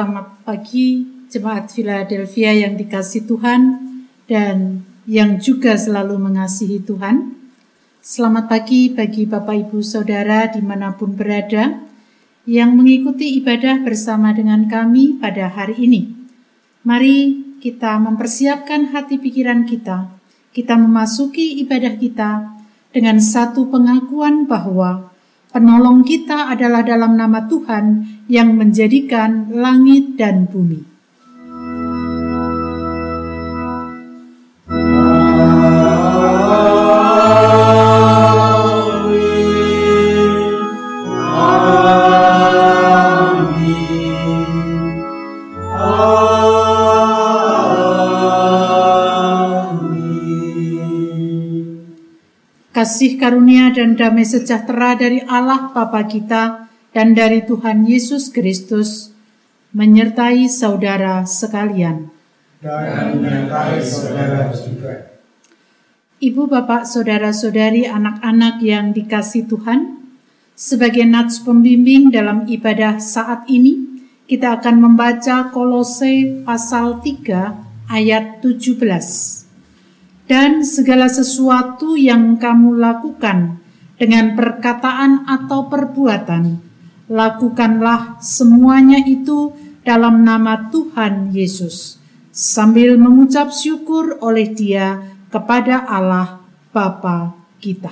Selamat pagi jemaat Philadelphia yang dikasih Tuhan dan yang juga selalu mengasihi Tuhan. Selamat pagi bagi Bapak Ibu Saudara di mana pun berada yang mengikuti ibadah bersama dengan kami pada hari ini. Mari kita mempersiapkan hati pikiran kita. Kita memasuki ibadah kita dengan satu pengakuan bahwa Penolong kita adalah dalam nama Tuhan yang menjadikan langit dan bumi. kasih karunia dan damai sejahtera dari Allah Bapa kita dan dari Tuhan Yesus Kristus menyertai saudara sekalian. Dan menyertai saudara juga. Ibu, Bapak, Saudara-saudari, anak-anak yang dikasih Tuhan, sebagai nats pembimbing dalam ibadah saat ini, kita akan membaca Kolose pasal 3 ayat 17 dan segala sesuatu yang kamu lakukan dengan perkataan atau perbuatan, lakukanlah semuanya itu dalam nama Tuhan Yesus, sambil mengucap syukur oleh Dia kepada Allah Bapa kita.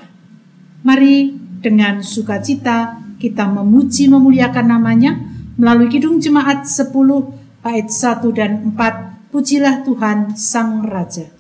Mari dengan sukacita kita memuji memuliakan namanya melalui Kidung Jemaat 10 bait 1 dan 4 Pujilah Tuhan Sang Raja.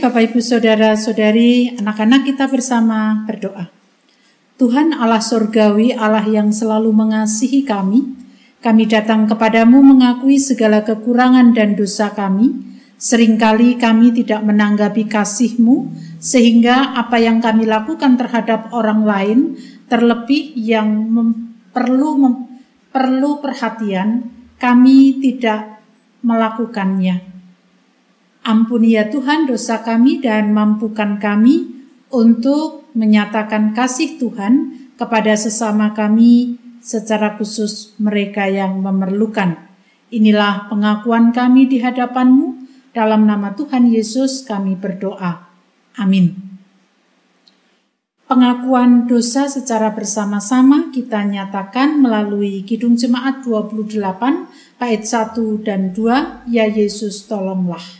Bapak Ibu Saudara Saudari, anak-anak kita bersama berdoa. Tuhan Allah Surgawi, Allah yang selalu mengasihi kami, kami datang kepadamu mengakui segala kekurangan dan dosa kami. Seringkali kami tidak menanggapi kasihmu, sehingga apa yang kami lakukan terhadap orang lain, terlebih yang perlu perlu perhatian, kami tidak melakukannya. Ampuni ya Tuhan dosa kami dan mampukan kami untuk menyatakan kasih Tuhan kepada sesama kami secara khusus mereka yang memerlukan. Inilah pengakuan kami di hadapanmu. Dalam nama Tuhan Yesus kami berdoa. Amin. Pengakuan dosa secara bersama-sama kita nyatakan melalui Kidung Jemaat 28 bait 1 dan 2, Ya Yesus tolonglah.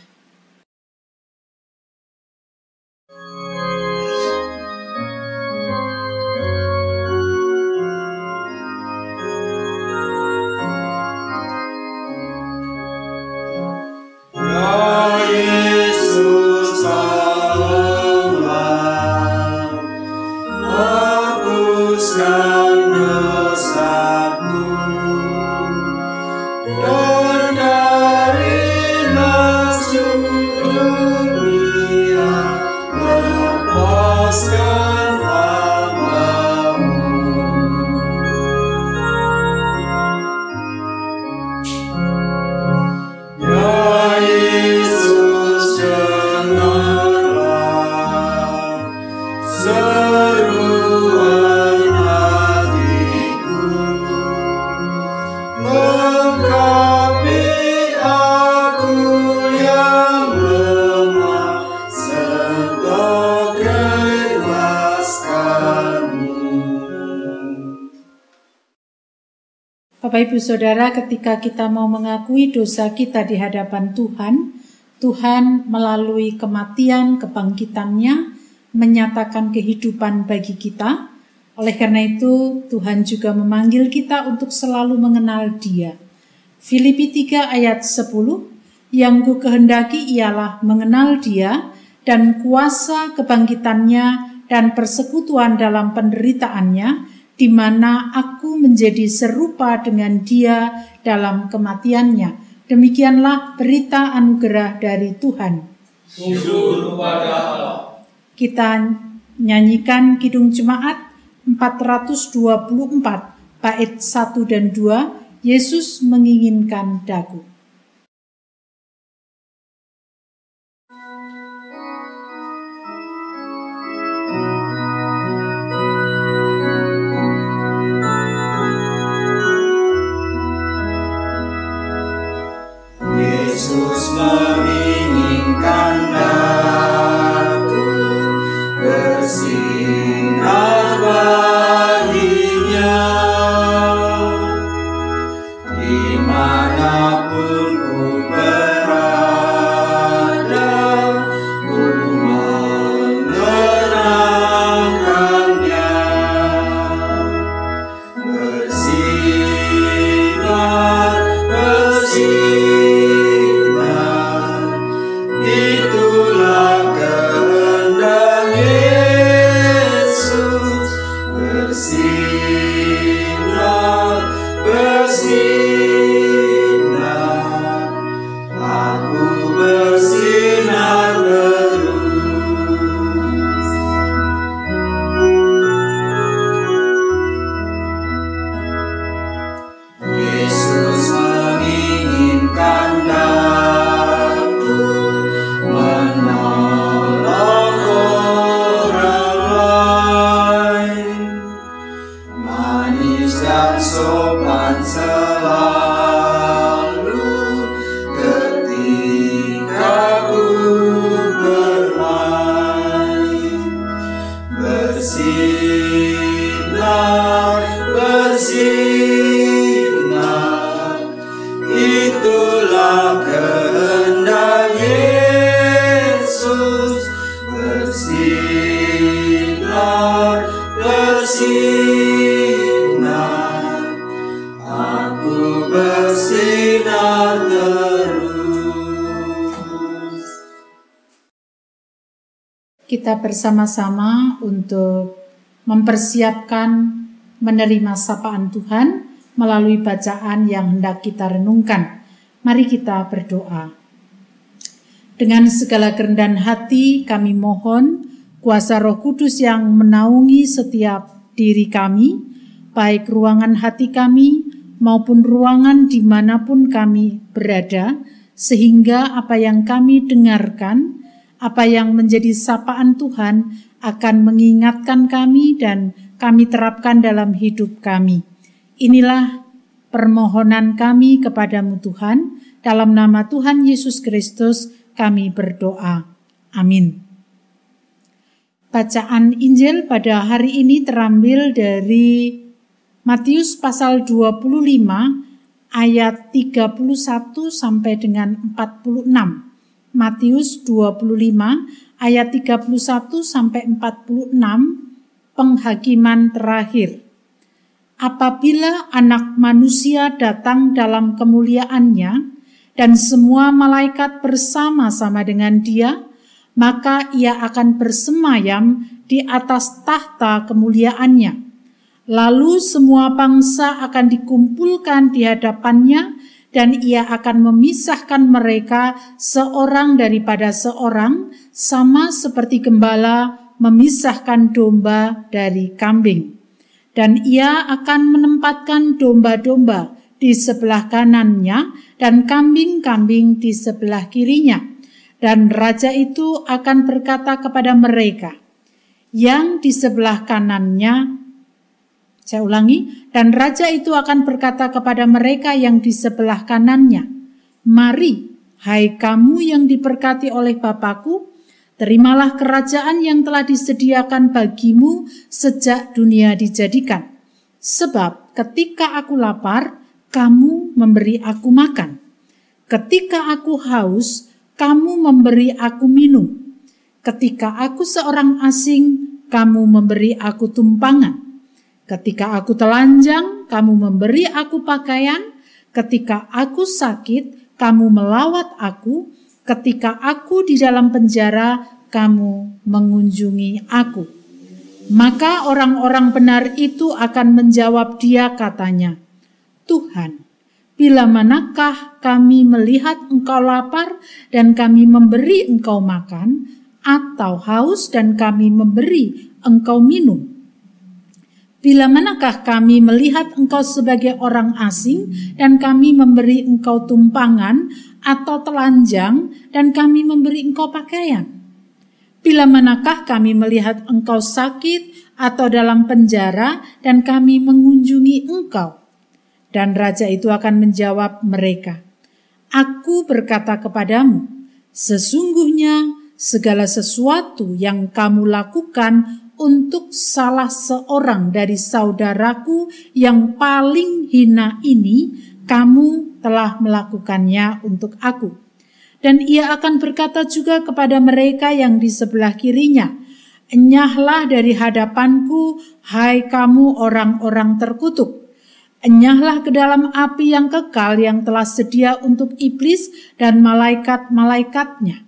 Saudara, ketika kita mau mengakui dosa kita di hadapan Tuhan, Tuhan melalui kematian, kebangkitannya, menyatakan kehidupan bagi kita. Oleh karena itu, Tuhan juga memanggil kita untuk selalu mengenal Dia. Filipi 3 ayat 10, yang ku kehendaki ialah mengenal Dia dan kuasa kebangkitannya dan persekutuan dalam penderitaannya, di mana aku menjadi serupa dengan dia dalam kematiannya. Demikianlah berita anugerah dari Tuhan. Kita nyanyikan Kidung Jemaat 424 bait 1 dan 2 Yesus menginginkan dagu. Bersama-sama untuk mempersiapkan menerima sapaan Tuhan melalui bacaan yang hendak kita renungkan. Mari kita berdoa. Dengan segala kerendahan hati kami mohon kuasa roh kudus yang menaungi setiap diri kami, baik ruangan hati kami maupun ruangan di mana pun kami berada, sehingga apa yang kami dengarkan apa yang menjadi sapaan Tuhan akan mengingatkan kami dan kami terapkan dalam hidup kami. Inilah permohonan kami kepadamu Tuhan, dalam nama Tuhan Yesus Kristus kami berdoa. Amin. Bacaan Injil pada hari ini terambil dari Matius pasal 25 ayat 31 sampai dengan 46. Matius 25 ayat 31 sampai 46 penghakiman terakhir. Apabila anak manusia datang dalam kemuliaannya dan semua malaikat bersama-sama dengan dia, maka ia akan bersemayam di atas tahta kemuliaannya. Lalu semua bangsa akan dikumpulkan di hadapannya dan ia akan memisahkan mereka seorang daripada seorang sama seperti gembala memisahkan domba dari kambing. Dan ia akan menempatkan domba-domba di sebelah kanannya dan kambing-kambing di sebelah kirinya dan raja itu akan berkata kepada mereka yang di sebelah kanannya, saya ulangi, dan raja itu akan berkata kepada mereka yang di sebelah kanannya, Mari, hai kamu yang diberkati oleh Bapakku, terimalah kerajaan yang telah disediakan bagimu sejak dunia dijadikan. Sebab ketika aku lapar, kamu memberi aku makan. Ketika aku haus, kamu memberi aku minum. Ketika aku seorang asing, kamu memberi aku tumpangan. Ketika aku telanjang, kamu memberi aku pakaian. Ketika aku sakit, kamu melawat aku. Ketika aku di dalam penjara, kamu mengunjungi aku. Maka orang-orang benar itu akan menjawab dia katanya, Tuhan, Bila manakah kami melihat engkau lapar dan kami memberi engkau makan, atau haus dan kami memberi engkau minum? Bila manakah kami melihat engkau sebagai orang asing dan kami memberi engkau tumpangan atau telanjang dan kami memberi engkau pakaian? Bila manakah kami melihat engkau sakit atau dalam penjara dan kami mengunjungi engkau? Dan raja itu akan menjawab mereka, Aku berkata kepadamu, sesungguhnya segala sesuatu yang kamu lakukan untuk salah seorang dari saudaraku yang paling hina ini, kamu telah melakukannya untuk aku. Dan ia akan berkata juga kepada mereka yang di sebelah kirinya, Enyahlah dari hadapanku, hai kamu orang-orang terkutuk Enyahlah ke dalam api yang kekal yang telah sedia untuk iblis dan malaikat-malaikatnya.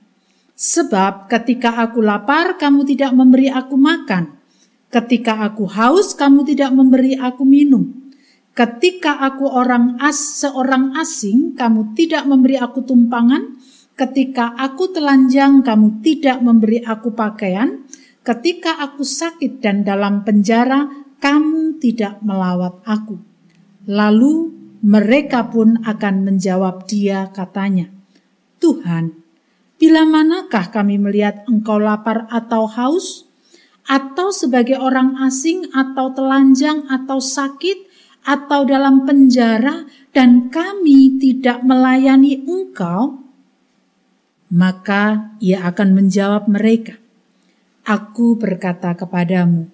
Sebab ketika aku lapar, kamu tidak memberi aku makan. Ketika aku haus, kamu tidak memberi aku minum. Ketika aku orang as seorang asing, kamu tidak memberi aku tumpangan. Ketika aku telanjang, kamu tidak memberi aku pakaian. Ketika aku sakit dan dalam penjara, kamu tidak melawat aku. Lalu mereka pun akan menjawab dia katanya, Tuhan, bila manakah kami melihat engkau lapar atau haus, atau sebagai orang asing atau telanjang atau sakit, atau dalam penjara, dan kami tidak melayani engkau? Maka ia akan menjawab mereka, Aku berkata kepadamu,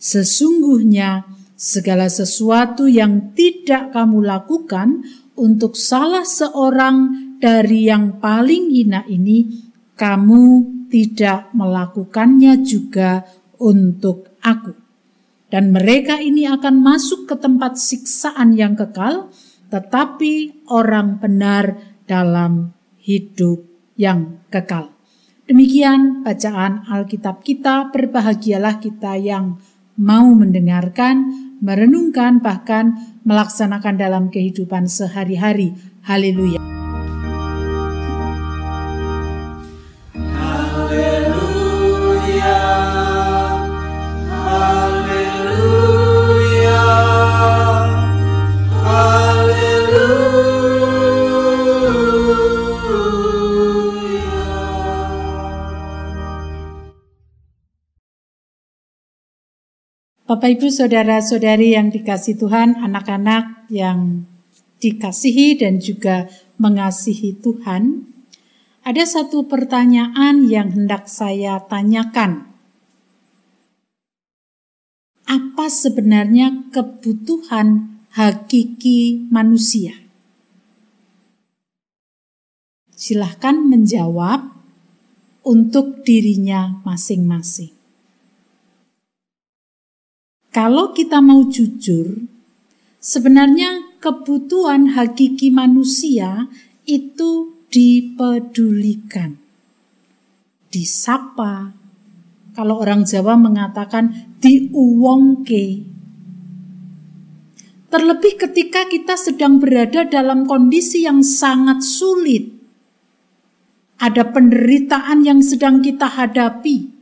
sesungguhnya segala sesuatu yang tidak kamu lakukan untuk salah seorang dari yang paling hina ini, kamu tidak melakukannya juga untuk aku. Dan mereka ini akan masuk ke tempat siksaan yang kekal, tetapi orang benar dalam hidup yang kekal. Demikian bacaan Alkitab kita, berbahagialah kita yang mau mendengarkan, merenungkan, bahkan melaksanakan dalam kehidupan sehari-hari. Haleluya! Bapak Ibu Saudara-saudari yang dikasih Tuhan, anak-anak yang dikasihi dan juga mengasihi Tuhan, ada satu pertanyaan yang hendak saya tanyakan. apa sebenarnya kebutuhan hakiki manusia? Silahkan menjawab untuk dirinya masing-masing. Kalau kita mau jujur, sebenarnya kebutuhan hakiki manusia itu dipedulikan, disapa. Kalau orang Jawa mengatakan diuwongke. Terlebih ketika kita sedang berada dalam kondisi yang sangat sulit, ada penderitaan yang sedang kita hadapi,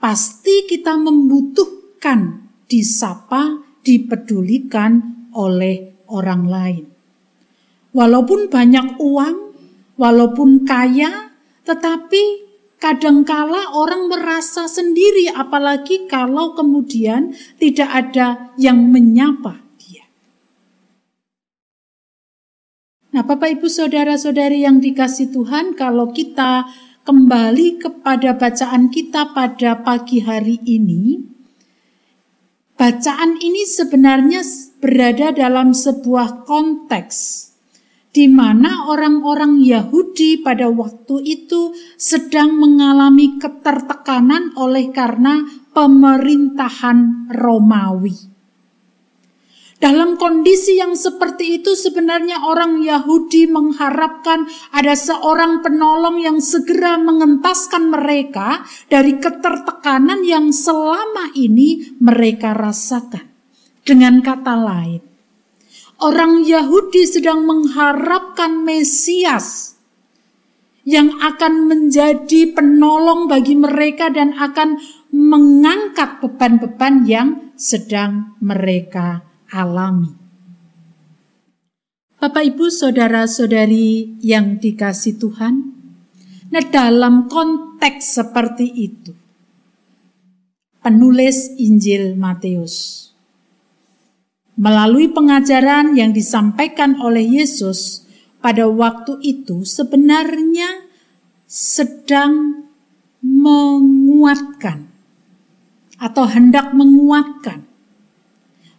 pasti kita membutuhkan disapa, dipedulikan oleh orang lain. Walaupun banyak uang, walaupun kaya, tetapi kadangkala orang merasa sendiri apalagi kalau kemudian tidak ada yang menyapa. Nah, Bapak Ibu Saudara-saudari yang dikasih Tuhan, kalau kita kembali kepada bacaan kita pada pagi hari ini, bacaan ini sebenarnya berada dalam sebuah konteks di mana orang-orang Yahudi pada waktu itu sedang mengalami ketertekanan oleh karena pemerintahan Romawi. Dalam kondisi yang seperti itu sebenarnya orang Yahudi mengharapkan ada seorang penolong yang segera mengentaskan mereka dari ketertekanan yang selama ini mereka rasakan. Dengan kata lain, orang Yahudi sedang mengharapkan Mesias yang akan menjadi penolong bagi mereka dan akan mengangkat beban-beban yang sedang mereka alami. Bapak Ibu saudara-saudari yang dikasih Tuhan, nah dalam konteks seperti itu, penulis Injil Matius melalui pengajaran yang disampaikan oleh Yesus pada waktu itu sebenarnya sedang menguatkan atau hendak menguatkan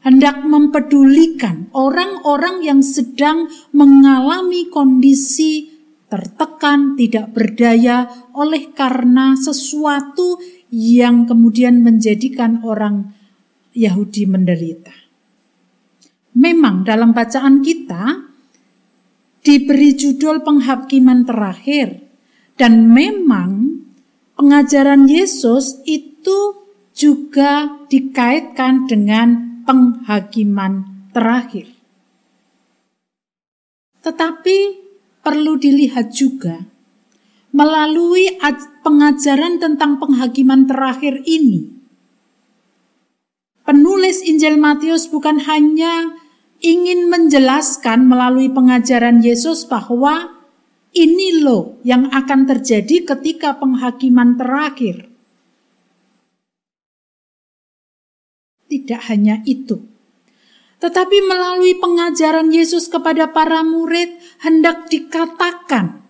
hendak mempedulikan orang-orang yang sedang mengalami kondisi tertekan, tidak berdaya oleh karena sesuatu yang kemudian menjadikan orang Yahudi menderita. Memang dalam bacaan kita diberi judul penghakiman terakhir dan memang pengajaran Yesus itu juga dikaitkan dengan penghakiman terakhir. Tetapi perlu dilihat juga melalui pengajaran tentang penghakiman terakhir ini. Penulis Injil Matius bukan hanya ingin menjelaskan melalui pengajaran Yesus bahwa ini loh yang akan terjadi ketika penghakiman terakhir. Tidak hanya itu, tetapi melalui pengajaran Yesus kepada para murid, hendak dikatakan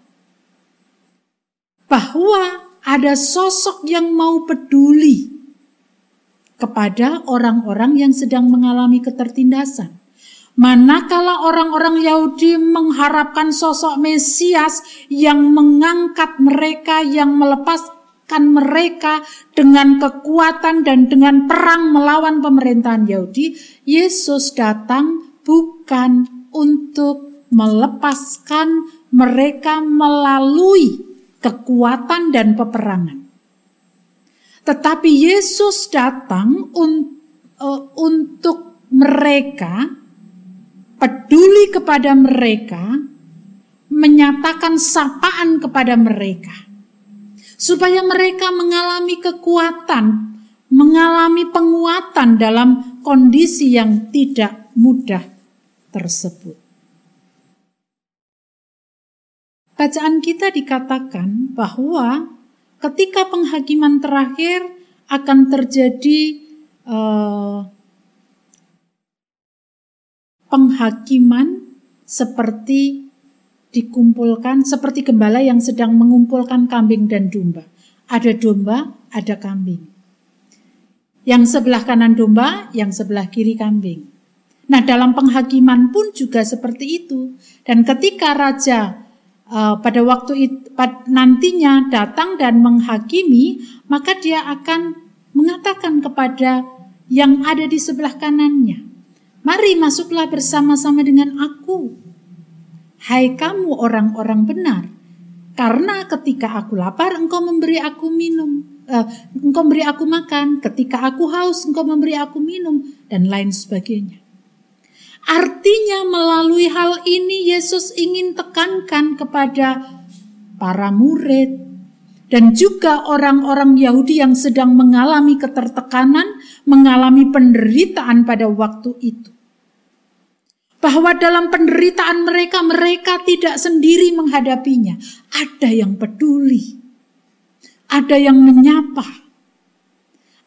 bahwa ada sosok yang mau peduli kepada orang-orang yang sedang mengalami ketertindasan. Manakala orang-orang Yahudi mengharapkan sosok Mesias yang mengangkat mereka, yang melepas mengalahkan mereka dengan kekuatan dan dengan perang melawan pemerintahan Yahudi, Yesus datang bukan untuk melepaskan mereka melalui kekuatan dan peperangan. Tetapi Yesus datang un, uh, untuk mereka, peduli kepada mereka, menyatakan sapaan kepada mereka supaya mereka mengalami kekuatan, mengalami penguatan dalam kondisi yang tidak mudah tersebut. Bacaan kita dikatakan bahwa ketika penghakiman terakhir akan terjadi uh, penghakiman seperti dikumpulkan seperti gembala yang sedang mengumpulkan kambing dan domba. Ada domba, ada kambing. Yang sebelah kanan domba, yang sebelah kiri kambing. Nah, dalam penghakiman pun juga seperti itu. Dan ketika raja uh, pada waktu itu, nantinya datang dan menghakimi, maka dia akan mengatakan kepada yang ada di sebelah kanannya, "Mari masuklah bersama-sama dengan aku, hai kamu orang-orang benar, karena ketika aku lapar, engkau memberi aku minum." Uh, engkau memberi aku makan, ketika aku haus, engkau memberi aku minum, dan lain sebagainya. Artinya melalui hal ini Yesus ingin tekankan kepada para murid dan juga orang-orang Yahudi yang sedang mengalami ketertekanan, mengalami penderitaan pada waktu itu. Bahwa dalam penderitaan mereka, mereka tidak sendiri menghadapinya. Ada yang peduli, ada yang menyapa,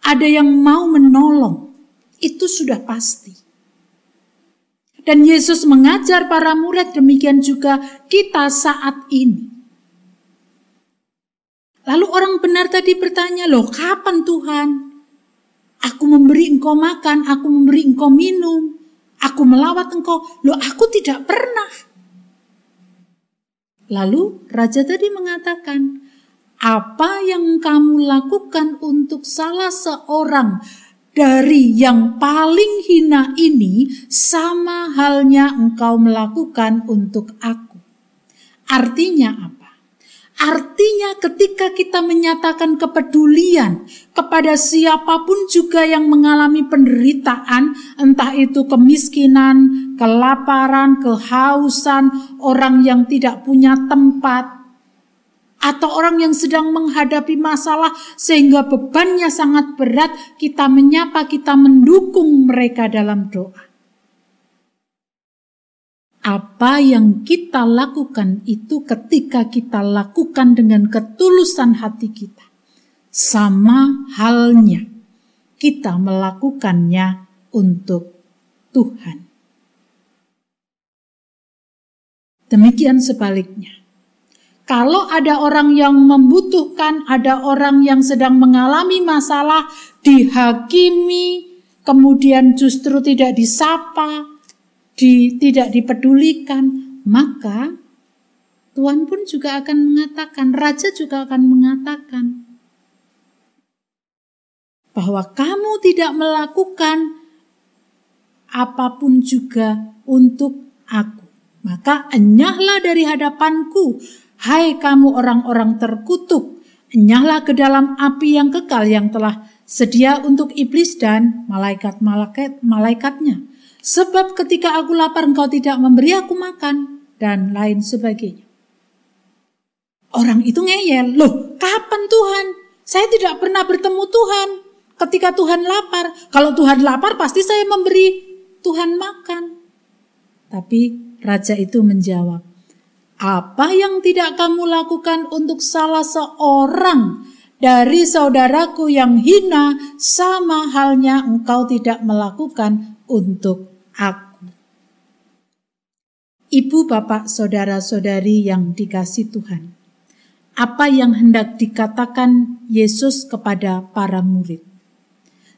ada yang mau menolong. Itu sudah pasti. Dan Yesus mengajar para murid demikian juga kita saat ini. Lalu orang benar tadi bertanya, loh kapan Tuhan? Aku memberi engkau makan, aku memberi engkau minum, aku melawat engkau. Loh aku tidak pernah. Lalu raja tadi mengatakan, apa yang kamu lakukan untuk salah seorang dari yang paling hina ini sama halnya engkau melakukan untuk aku. Artinya apa? Artinya ketika kita menyatakan kepedulian kepada siapa pun juga yang mengalami penderitaan, entah itu kemiskinan, kelaparan, kehausan, orang yang tidak punya tempat, atau orang yang sedang menghadapi masalah sehingga bebannya sangat berat, kita menyapa, kita mendukung mereka dalam doa. Apa yang kita lakukan itu ketika kita lakukan dengan ketulusan hati kita. Sama halnya kita melakukannya untuk Tuhan. Demikian sebaliknya kalau ada orang yang membutuhkan, ada orang yang sedang mengalami masalah, dihakimi, kemudian justru tidak disapa, di, tidak dipedulikan, maka Tuhan pun juga akan mengatakan, Raja juga akan mengatakan, bahwa kamu tidak melakukan apa pun juga untuk aku. Maka enyahlah dari hadapanku, Hai kamu orang-orang terkutuk, nyala ke dalam api yang kekal yang telah sedia untuk iblis dan malaikat-malaikat malaikatnya. Sebab ketika aku lapar engkau tidak memberi aku makan dan lain sebagainya. Orang itu ngeyel, loh kapan Tuhan? Saya tidak pernah bertemu Tuhan. Ketika Tuhan lapar, kalau Tuhan lapar pasti saya memberi Tuhan makan. Tapi raja itu menjawab, apa yang tidak kamu lakukan untuk salah seorang dari saudaraku yang hina, sama halnya engkau tidak melakukan untuk aku. Ibu, bapak, saudara-saudari yang dikasih Tuhan, apa yang hendak dikatakan Yesus kepada para murid?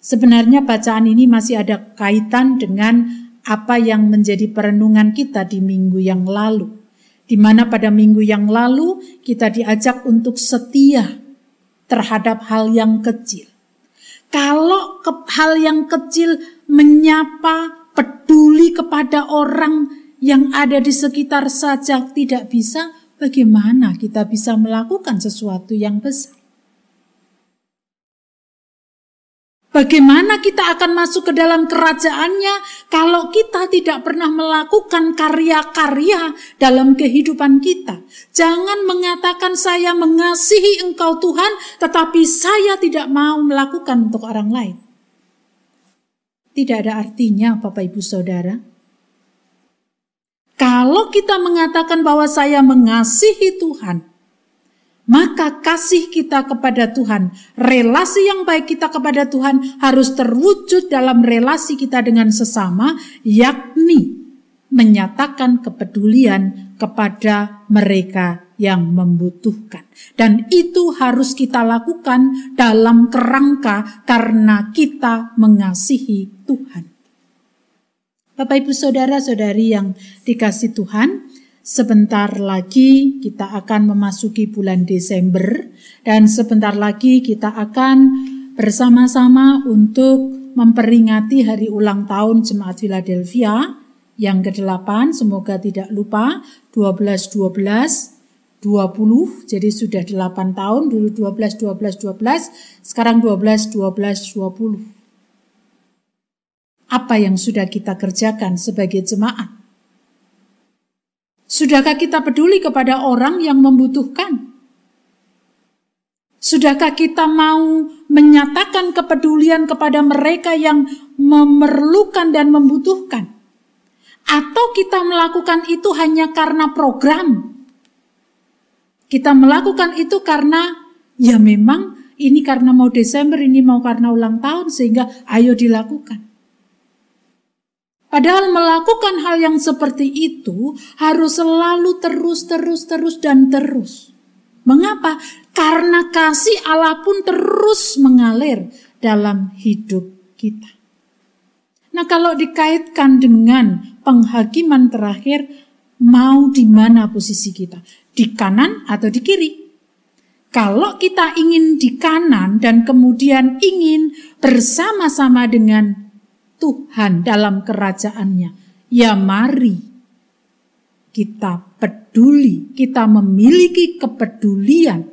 Sebenarnya bacaan ini masih ada kaitan dengan apa yang menjadi perenungan kita di minggu yang lalu di mana pada minggu yang lalu kita diajak untuk setia terhadap hal yang kecil. Kalau ke, hal yang kecil menyapa, peduli kepada orang yang ada di sekitar saja tidak bisa, bagaimana kita bisa melakukan sesuatu yang besar? Bagaimana kita akan masuk ke dalam kerajaannya kalau kita tidak pernah melakukan karya-karya dalam kehidupan kita? Jangan mengatakan saya mengasihi engkau Tuhan, tetapi saya tidak mau melakukan untuk orang lain. Tidak ada artinya Bapak Ibu Saudara. Kalau kita mengatakan bahwa saya mengasihi Tuhan, maka kasih kita kepada Tuhan, relasi yang baik kita kepada Tuhan harus terwujud dalam relasi kita dengan sesama, yakni menyatakan kepedulian kepada mereka yang membutuhkan. Dan itu harus kita lakukan dalam kerangka karena kita mengasihi Tuhan. Bapak Ibu Saudara-saudari yang dikasih Tuhan, sebentar lagi kita akan memasuki bulan Desember dan sebentar lagi kita akan bersama-sama untuk memperingati hari ulang tahun Jemaat Philadelphia yang ke-8, semoga tidak lupa, 12 12 20, jadi sudah 8 tahun, dulu 12 12 12, sekarang 12 12 20. Apa yang sudah kita kerjakan sebagai jemaat? Sudahkah kita peduli kepada orang yang membutuhkan? Sudahkah kita mau menyatakan kepedulian kepada mereka yang memerlukan dan membutuhkan? Atau kita melakukan itu hanya karena program? Kita melakukan itu karena ya memang ini karena mau Desember, ini mau karena ulang tahun sehingga ayo dilakukan. Padahal melakukan hal yang seperti itu harus selalu terus, terus, terus, dan terus. Mengapa? Karena kasih Allah pun terus mengalir dalam hidup kita. Nah, kalau dikaitkan dengan penghakiman terakhir, mau di mana posisi kita? Di kanan atau di kiri? Kalau kita ingin di kanan dan kemudian ingin bersama-sama dengan Tuhan dalam kerajaannya, ya mari kita peduli, kita memiliki kepedulian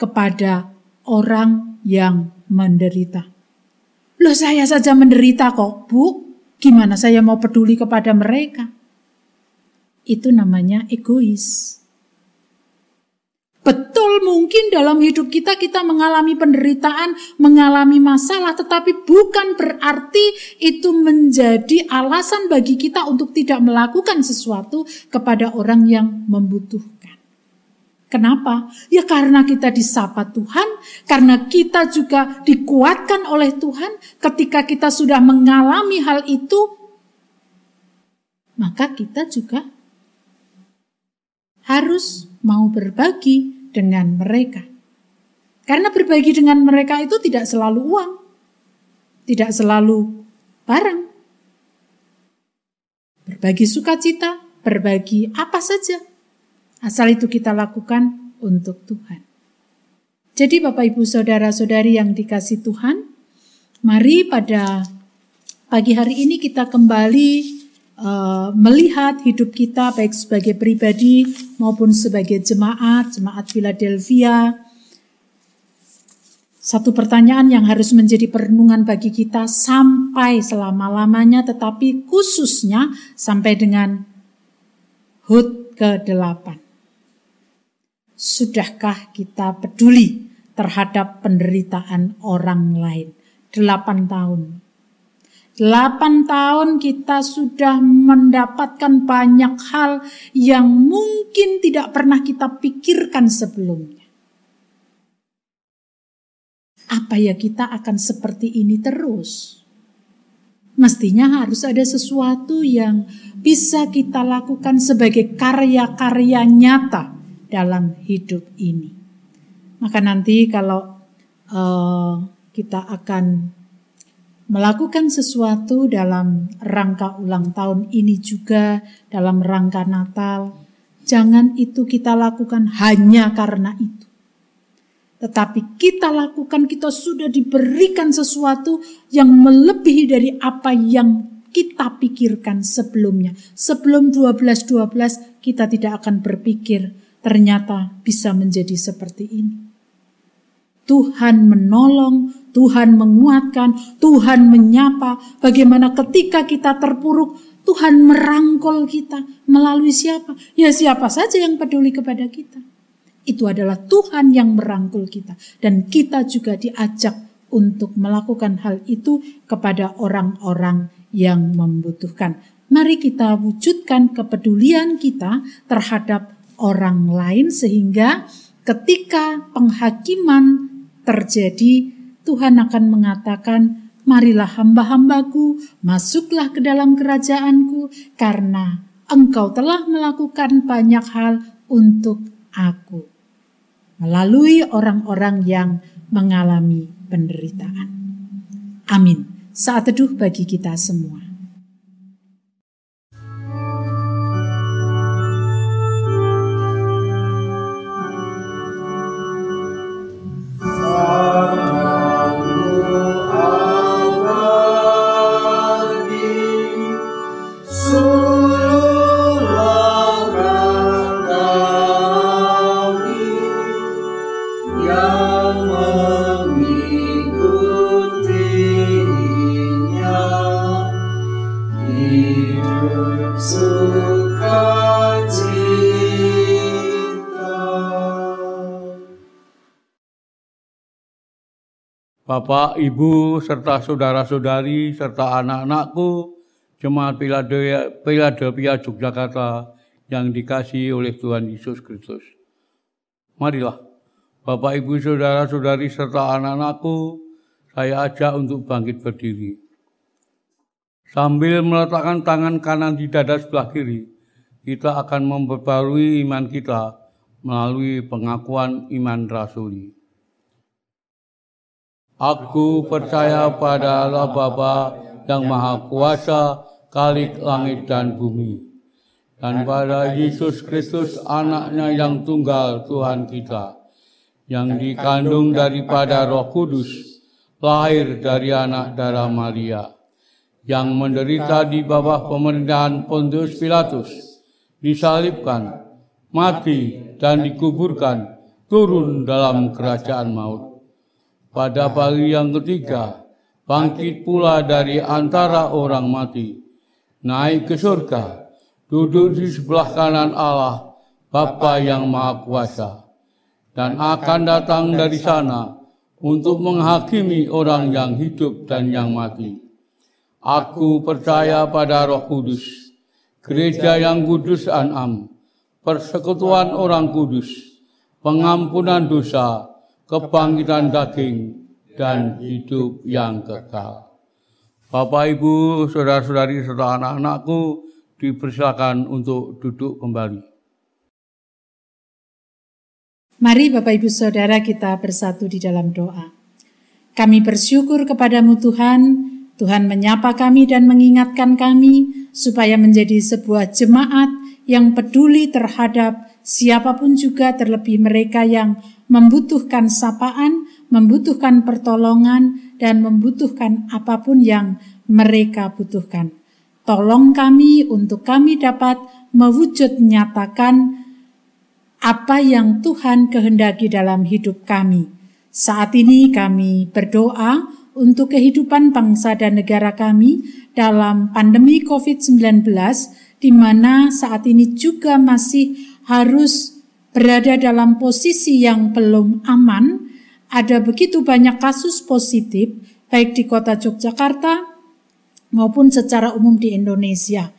kepada orang yang menderita. Loh saya saja menderita kok, Bu. Gimana saya mau peduli kepada mereka? Itu namanya egois. Betul mungkin dalam hidup kita kita mengalami penderitaan, mengalami masalah, tetapi bukan berarti itu menjadi alasan bagi kita untuk tidak melakukan sesuatu kepada orang yang membutuhkan. Kenapa? Ya karena kita disapa Tuhan, karena kita juga dikuatkan oleh Tuhan ketika kita sudah mengalami hal itu, maka kita juga harus mau berbagi dengan mereka. Karena berbagi dengan mereka itu tidak selalu uang, tidak selalu barang. Berbagi sukacita, berbagi apa saja Asal itu kita lakukan untuk Tuhan. Jadi Bapak Ibu Saudara-saudari yang dikasih Tuhan, mari pada pagi hari ini kita kembali uh, melihat hidup kita baik sebagai pribadi maupun sebagai jemaat, jemaat Philadelphia. Satu pertanyaan yang harus menjadi perenungan bagi kita sampai selama-lamanya tetapi khususnya sampai dengan HUT ke-8. Sudahkah kita peduli terhadap penderitaan orang lain? Delapan tahun. Delapan tahun kita sudah mendapatkan banyak hal yang mungkin tidak pernah kita pikirkan sebelumnya. Apa ya kita akan seperti ini terus? Mestinya harus ada sesuatu yang bisa kita lakukan sebagai karya-karya nyata dalam hidup ini. Maka nanti kalau uh, kita akan melakukan sesuatu dalam rangka ulang tahun ini juga, dalam rangka Natal, jangan itu kita lakukan hanya karena itu. Tetapi kita lakukan, kita sudah diberikan sesuatu yang melebihi dari apa yang kita pikirkan sebelumnya. Sebelum 12-12 kita tidak akan berpikir ternyata bisa menjadi seperti ini. Tuhan menolong, Tuhan menguatkan, Tuhan menyapa. Bagaimana ketika kita terpuruk, Tuhan merangkul kita melalui siapa? Ya siapa saja yang peduli kepada kita. Itu adalah Tuhan yang merangkul kita. Dan kita juga diajak untuk melakukan hal itu kepada orang-orang yang membutuhkan. Mari kita wujudkan kepedulian kita terhadap orang lain sehingga ketika penghakiman terjadi Tuhan akan mengatakan marilah hamba-hambaku masuklah ke dalam kerajaanku karena engkau telah melakukan banyak hal untuk aku melalui orang-orang yang mengalami penderitaan. Amin. Saat teduh bagi kita semua. Bapak, Ibu, serta saudara-saudari, serta anak-anakku, Jemaat Philadelphia Yogyakarta yang dikasihi oleh Tuhan Yesus Kristus. Marilah, Bapak, Ibu, saudara-saudari, serta anak-anakku, saya ajak untuk bangkit berdiri. Sambil meletakkan tangan kanan di dada sebelah kiri, kita akan memperbarui iman kita melalui pengakuan iman rasuli. Aku percaya pada Allah Bapa yang Maha Kuasa, Kalik langit dan bumi, dan pada Yesus Kristus anaknya yang tunggal Tuhan kita, yang dikandung daripada roh kudus, lahir dari anak darah Maria, yang menderita di bawah pemerintahan Pontius Pilatus, disalibkan, mati, dan dikuburkan, turun dalam kerajaan maut. Pada pagi yang ketiga, bangkit pula dari antara orang mati, naik ke surga, duduk di sebelah kanan Allah, Bapa yang Maha Kuasa, dan akan datang dari sana untuk menghakimi orang yang hidup dan yang mati. Aku percaya pada Roh Kudus, gereja yang kudus an'am, persekutuan orang kudus, pengampunan dosa, kebangkitan daging, dan hidup yang kekal. Bapak, Ibu, saudara-saudari, serta anak-anakku dipersilakan untuk duduk kembali. Mari Bapak Ibu Saudara kita bersatu di dalam doa. Kami bersyukur kepadamu Tuhan, Tuhan menyapa kami dan mengingatkan kami supaya menjadi sebuah jemaat yang peduli terhadap siapa pun juga terlebih mereka yang membutuhkan sapaan, membutuhkan pertolongan, dan membutuhkan apa pun yang mereka butuhkan. Tolong kami untuk kami dapat mewujud nyatakan apa yang Tuhan kehendaki dalam hidup kami. Saat ini kami berdoa untuk kehidupan bangsa dan negara kami dalam pandemi COVID-19 di mana saat ini juga masih harus berada dalam posisi yang belum aman, ada begitu banyak kasus positif baik di kota Yogyakarta maupun secara umum di Indonesia.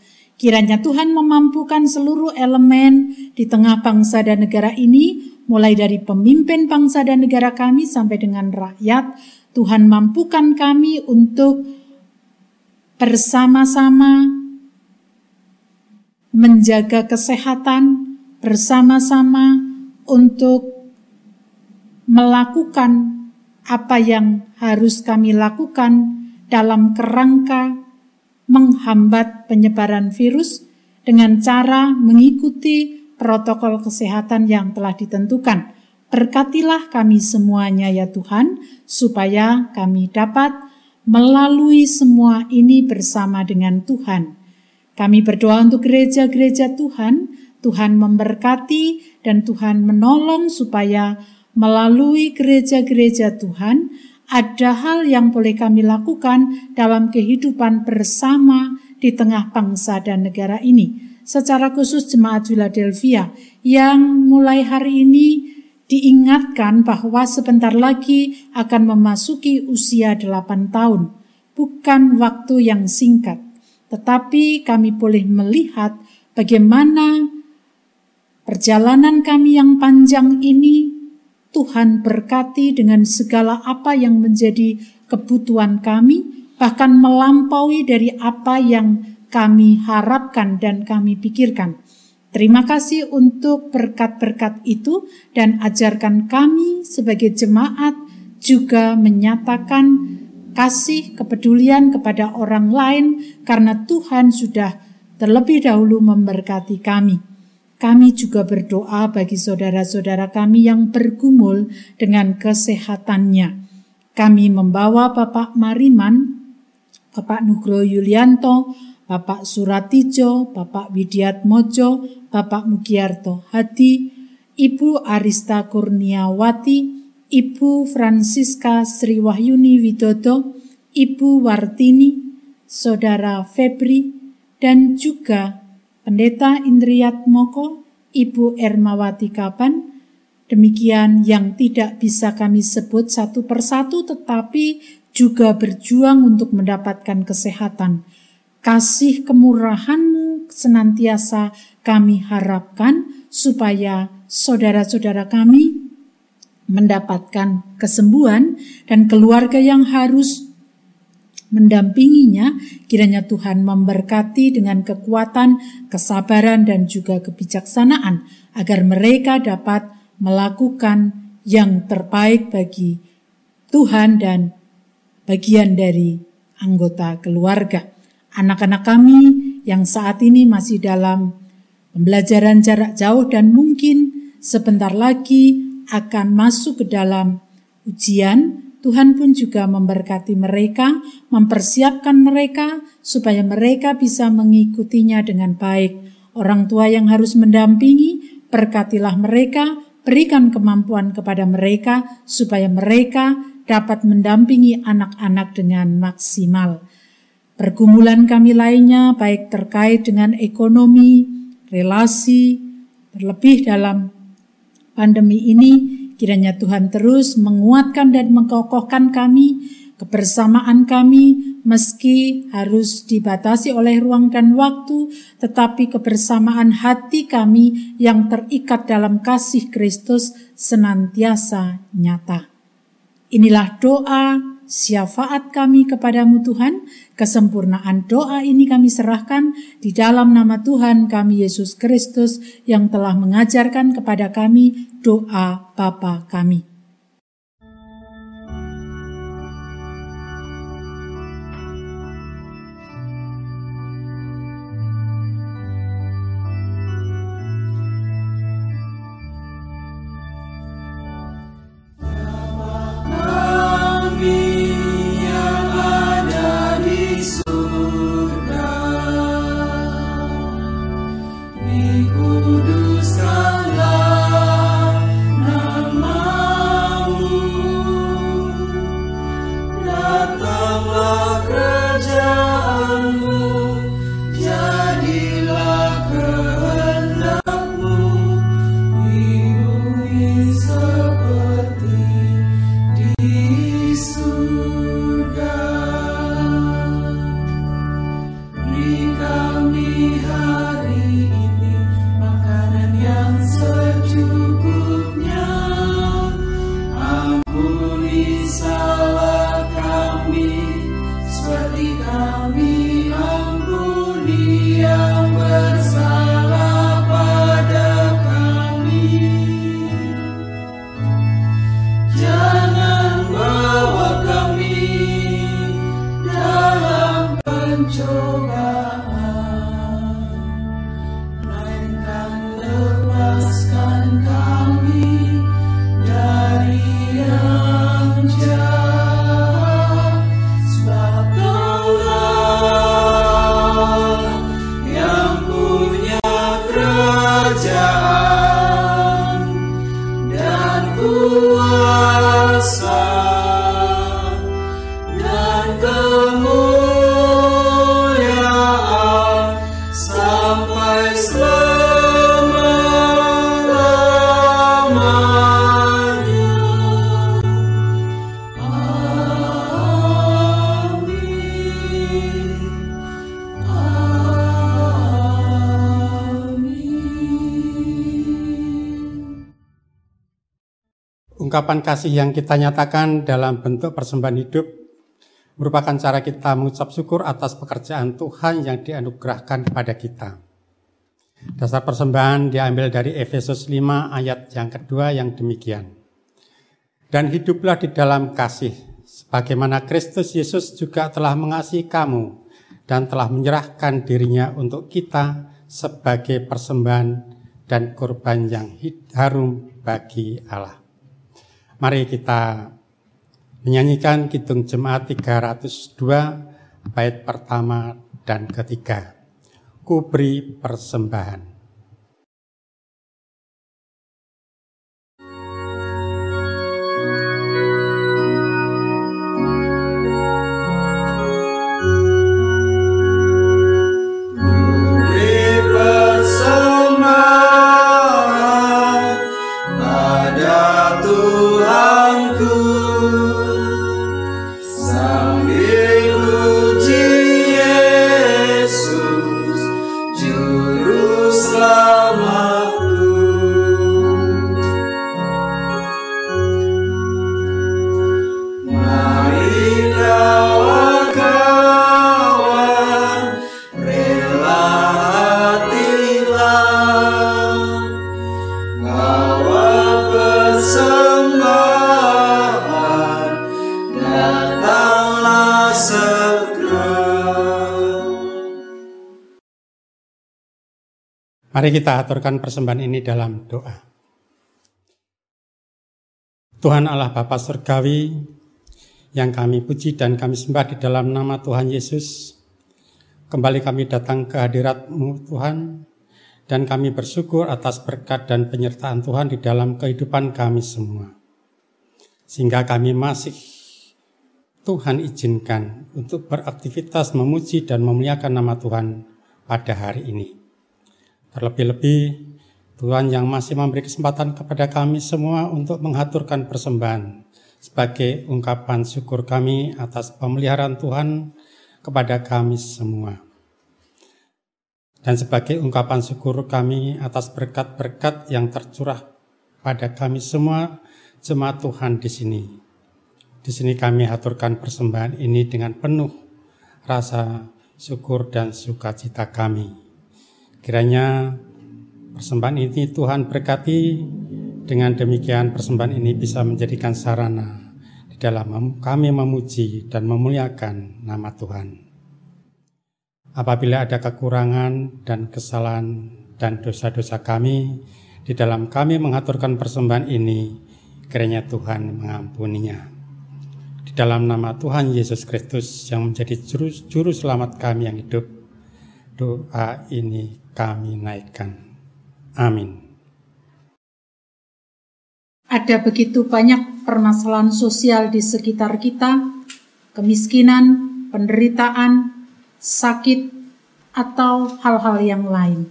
Kiranya Tuhan memampukan seluruh elemen di tengah bangsa dan negara ini, mulai dari pemimpin bangsa dan negara kami sampai dengan rakyat. Tuhan mampukan kami untuk bersama-sama menjaga kesehatan, bersama-sama untuk melakukan apa yang harus kami lakukan dalam kerangka menghambat penyebaran virus dengan cara mengikuti protokol kesehatan yang telah ditentukan. Berkatilah kami semuanya ya Tuhan, supaya kami dapat melalui semua ini bersama dengan Tuhan. Kami berdoa untuk gereja-gereja Tuhan, Tuhan memberkati dan Tuhan menolong supaya melalui gereja-gereja Tuhan ada hal yang boleh kami lakukan dalam kehidupan bersama di tengah bangsa dan negara ini. Secara khusus jemaat Philadelphia yang mulai hari ini diingatkan bahwa sebentar lagi akan memasuki usia 8 tahun. Bukan waktu yang singkat, tetapi kami boleh melihat bagaimana Perjalanan kami yang panjang ini, Tuhan berkati dengan segala apa yang menjadi kebutuhan kami, bahkan melampaui dari apa yang kami harapkan dan kami pikirkan. Terima kasih untuk berkat-berkat itu dan ajarkan kami sebagai jemaat juga menyatakan kasih kepedulian kepada orang lain karena Tuhan sudah terlebih dahulu memberkati kami. Kami juga berdoa bagi saudara-saudara kami yang bergumul dengan kesehatannya. Kami membawa Bapak Mariman, Bapak Nugro Yulianto, Bapak Suratijo, Bapak Widiat Mojo, Bapak Mugiarto Hadi, Ibu Arista Kurniawati, Ibu Francisca Sri Wahyuni Widodo, Ibu Wartini, Saudara Febri, dan juga Pendeta Indriat Moko, Ibu Ermawati Kapan, demikian yang tidak bisa kami sebut satu persatu tetapi juga berjuang untuk mendapatkan kesehatan. Kasih kemurahanmu senantiasa kami harapkan supaya saudara-saudara kami mendapatkan kesembuhan dan keluarga yang harus mendampinginya, kiranya Tuhan memberkati dengan kekuatan, kesabaran, dan juga kebijaksanaan, agar mereka dapat melakukan yang terbaik bagi Tuhan dan bagian dari anggota keluarga. Anak-anak kami yang saat ini masih dalam Pembelajaran jarak jauh dan mungkin sebentar lagi akan masuk ke dalam ujian. Tuhan pun juga memberkati mereka, mempersiapkan mereka supaya mereka bisa mengikutinya dengan baik. Orang tua yang harus mendampingi, berkatilah mereka, berikan kemampuan kepada mereka supaya mereka dapat mendampingi anak-anak dengan maksimal. Pergumulan kami lainnya, baik terkait dengan ekonomi, relasi, terlebih dalam pandemi ini, kiranya Tuhan terus menguatkan dan mengkokohkan kami, kebersamaan kami, meski harus dibatasi oleh ruang dan waktu, tetapi kebersamaan hati kami yang terikat dalam kasih Kristus senantiasa nyata. Inilah doa syafaat kami kepadamu Tuhan, kesempurnaan doa ini kami serahkan di dalam nama Tuhan kami Yesus Kristus yang telah mengajarkan kepada kami doa Bapa kami. Ungkapan kasih yang kita nyatakan dalam bentuk persembahan hidup merupakan cara kita mengucap syukur atas pekerjaan Tuhan yang dianugerahkan kepada kita. Dasar persembahan diambil dari Efesus 5 ayat yang kedua yang demikian. Dan hiduplah di dalam kasih, sebagaimana Kristus Yesus juga telah mengasihi kamu dan telah menyerahkan dirinya untuk kita sebagai persembahan dan korban yang harum bagi Allah. Mari kita menyanyikan Kidung Jemaat 302 bait pertama dan ketiga. Kubri persembahan. Mari kita aturkan persembahan ini dalam doa. Tuhan Allah Bapa Surgawi, yang kami puji dan kami sembah di dalam nama Tuhan Yesus, kembali kami datang ke hadirat-Mu Tuhan, dan kami bersyukur atas berkat dan penyertaan Tuhan di dalam kehidupan kami semua. Sehingga kami masih Tuhan izinkan untuk beraktivitas memuji dan memuliakan nama Tuhan pada hari ini. Terlebih-lebih Tuhan yang masih memberi kesempatan kepada kami semua untuk mengaturkan persembahan sebagai ungkapan syukur kami atas pemeliharaan Tuhan kepada kami semua. Dan sebagai ungkapan syukur kami atas berkat-berkat yang tercurah pada kami semua jemaat Tuhan di sini. Di sini kami aturkan persembahan ini dengan penuh rasa syukur dan sukacita kami. Kiranya persembahan ini Tuhan berkati dengan demikian persembahan ini bisa menjadikan sarana di dalam kami memuji dan memuliakan nama Tuhan. Apabila ada kekurangan dan kesalahan dan dosa-dosa kami di dalam kami mengaturkan persembahan ini, kiranya Tuhan mengampuninya. Di dalam nama Tuhan Yesus Kristus yang menjadi juru, juru selamat kami yang hidup, doa ini kami naikkan. Amin. Ada begitu banyak permasalahan sosial di sekitar kita, kemiskinan, penderitaan, sakit, atau hal-hal yang lain.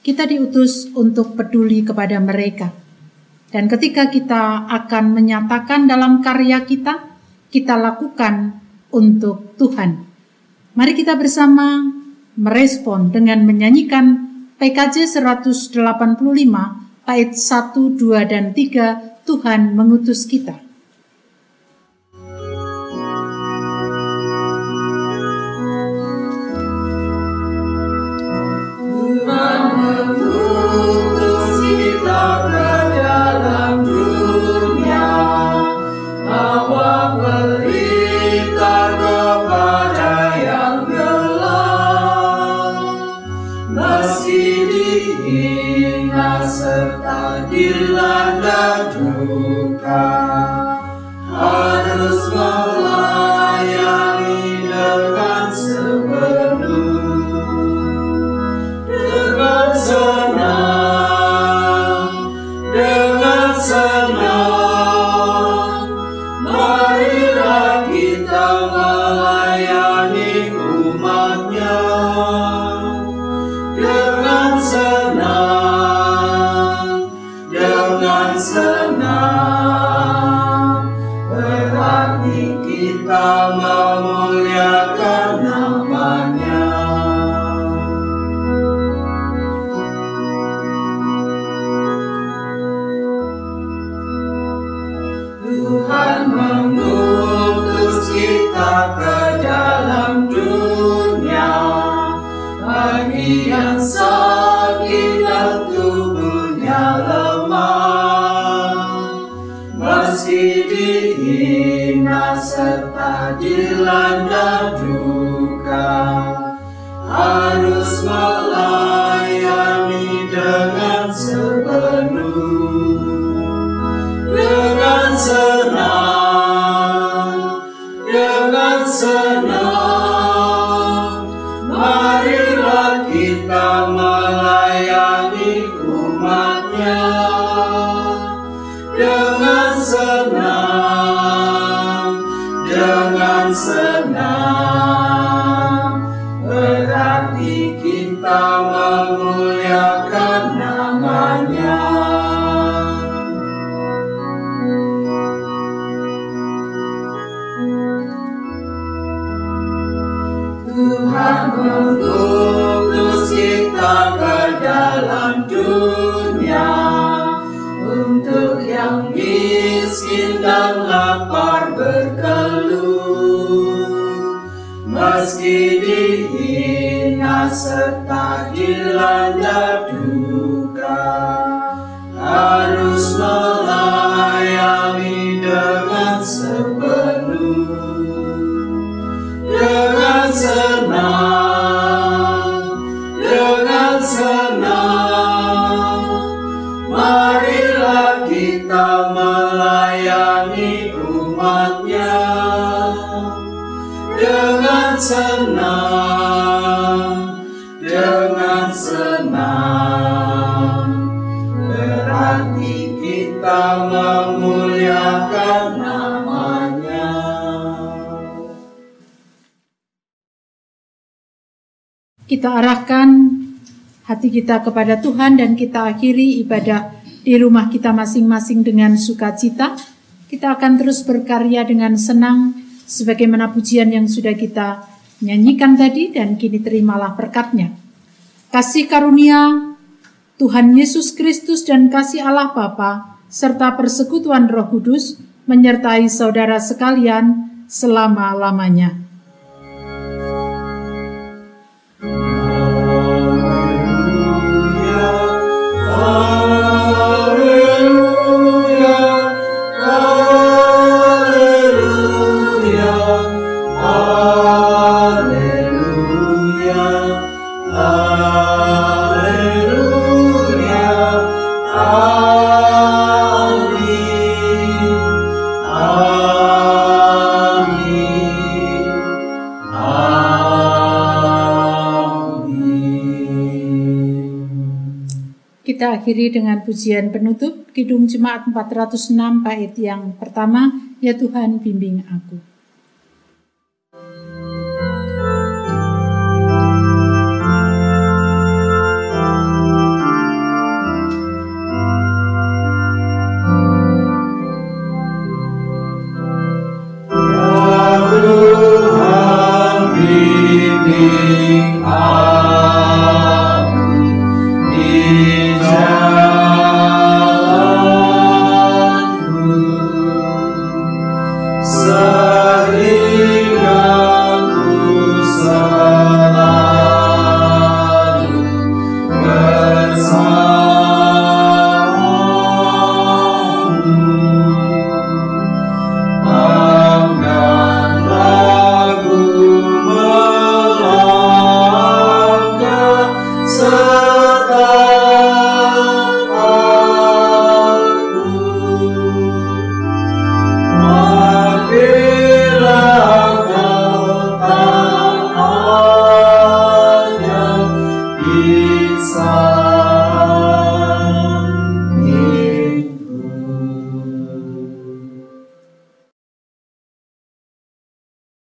Kita diutus untuk peduli kepada mereka. Dan ketika kita akan menyatakan dalam karya kita, kita lakukan untuk Tuhan. Mari kita bersama merespon dengan menyanyikan PKJ 185 bait 1, 2, dan 3 Tuhan mengutus kita. Kita arahkan hati kita kepada Tuhan dan kita akhiri ibadah di rumah kita masing-masing dengan sukacita. Kita akan terus berkarya dengan senang sebagaimana pujian yang sudah kita nyanyikan tadi dan kini terimalah berkatnya. Kasih karunia Tuhan Yesus Kristus dan kasih Allah Bapa serta persekutuan Roh Kudus menyertai saudara sekalian selama-lamanya. Kita akhiri dengan pujian penutup Kidung Jemaat 406 bait yang pertama, Ya Tuhan bimbing aku.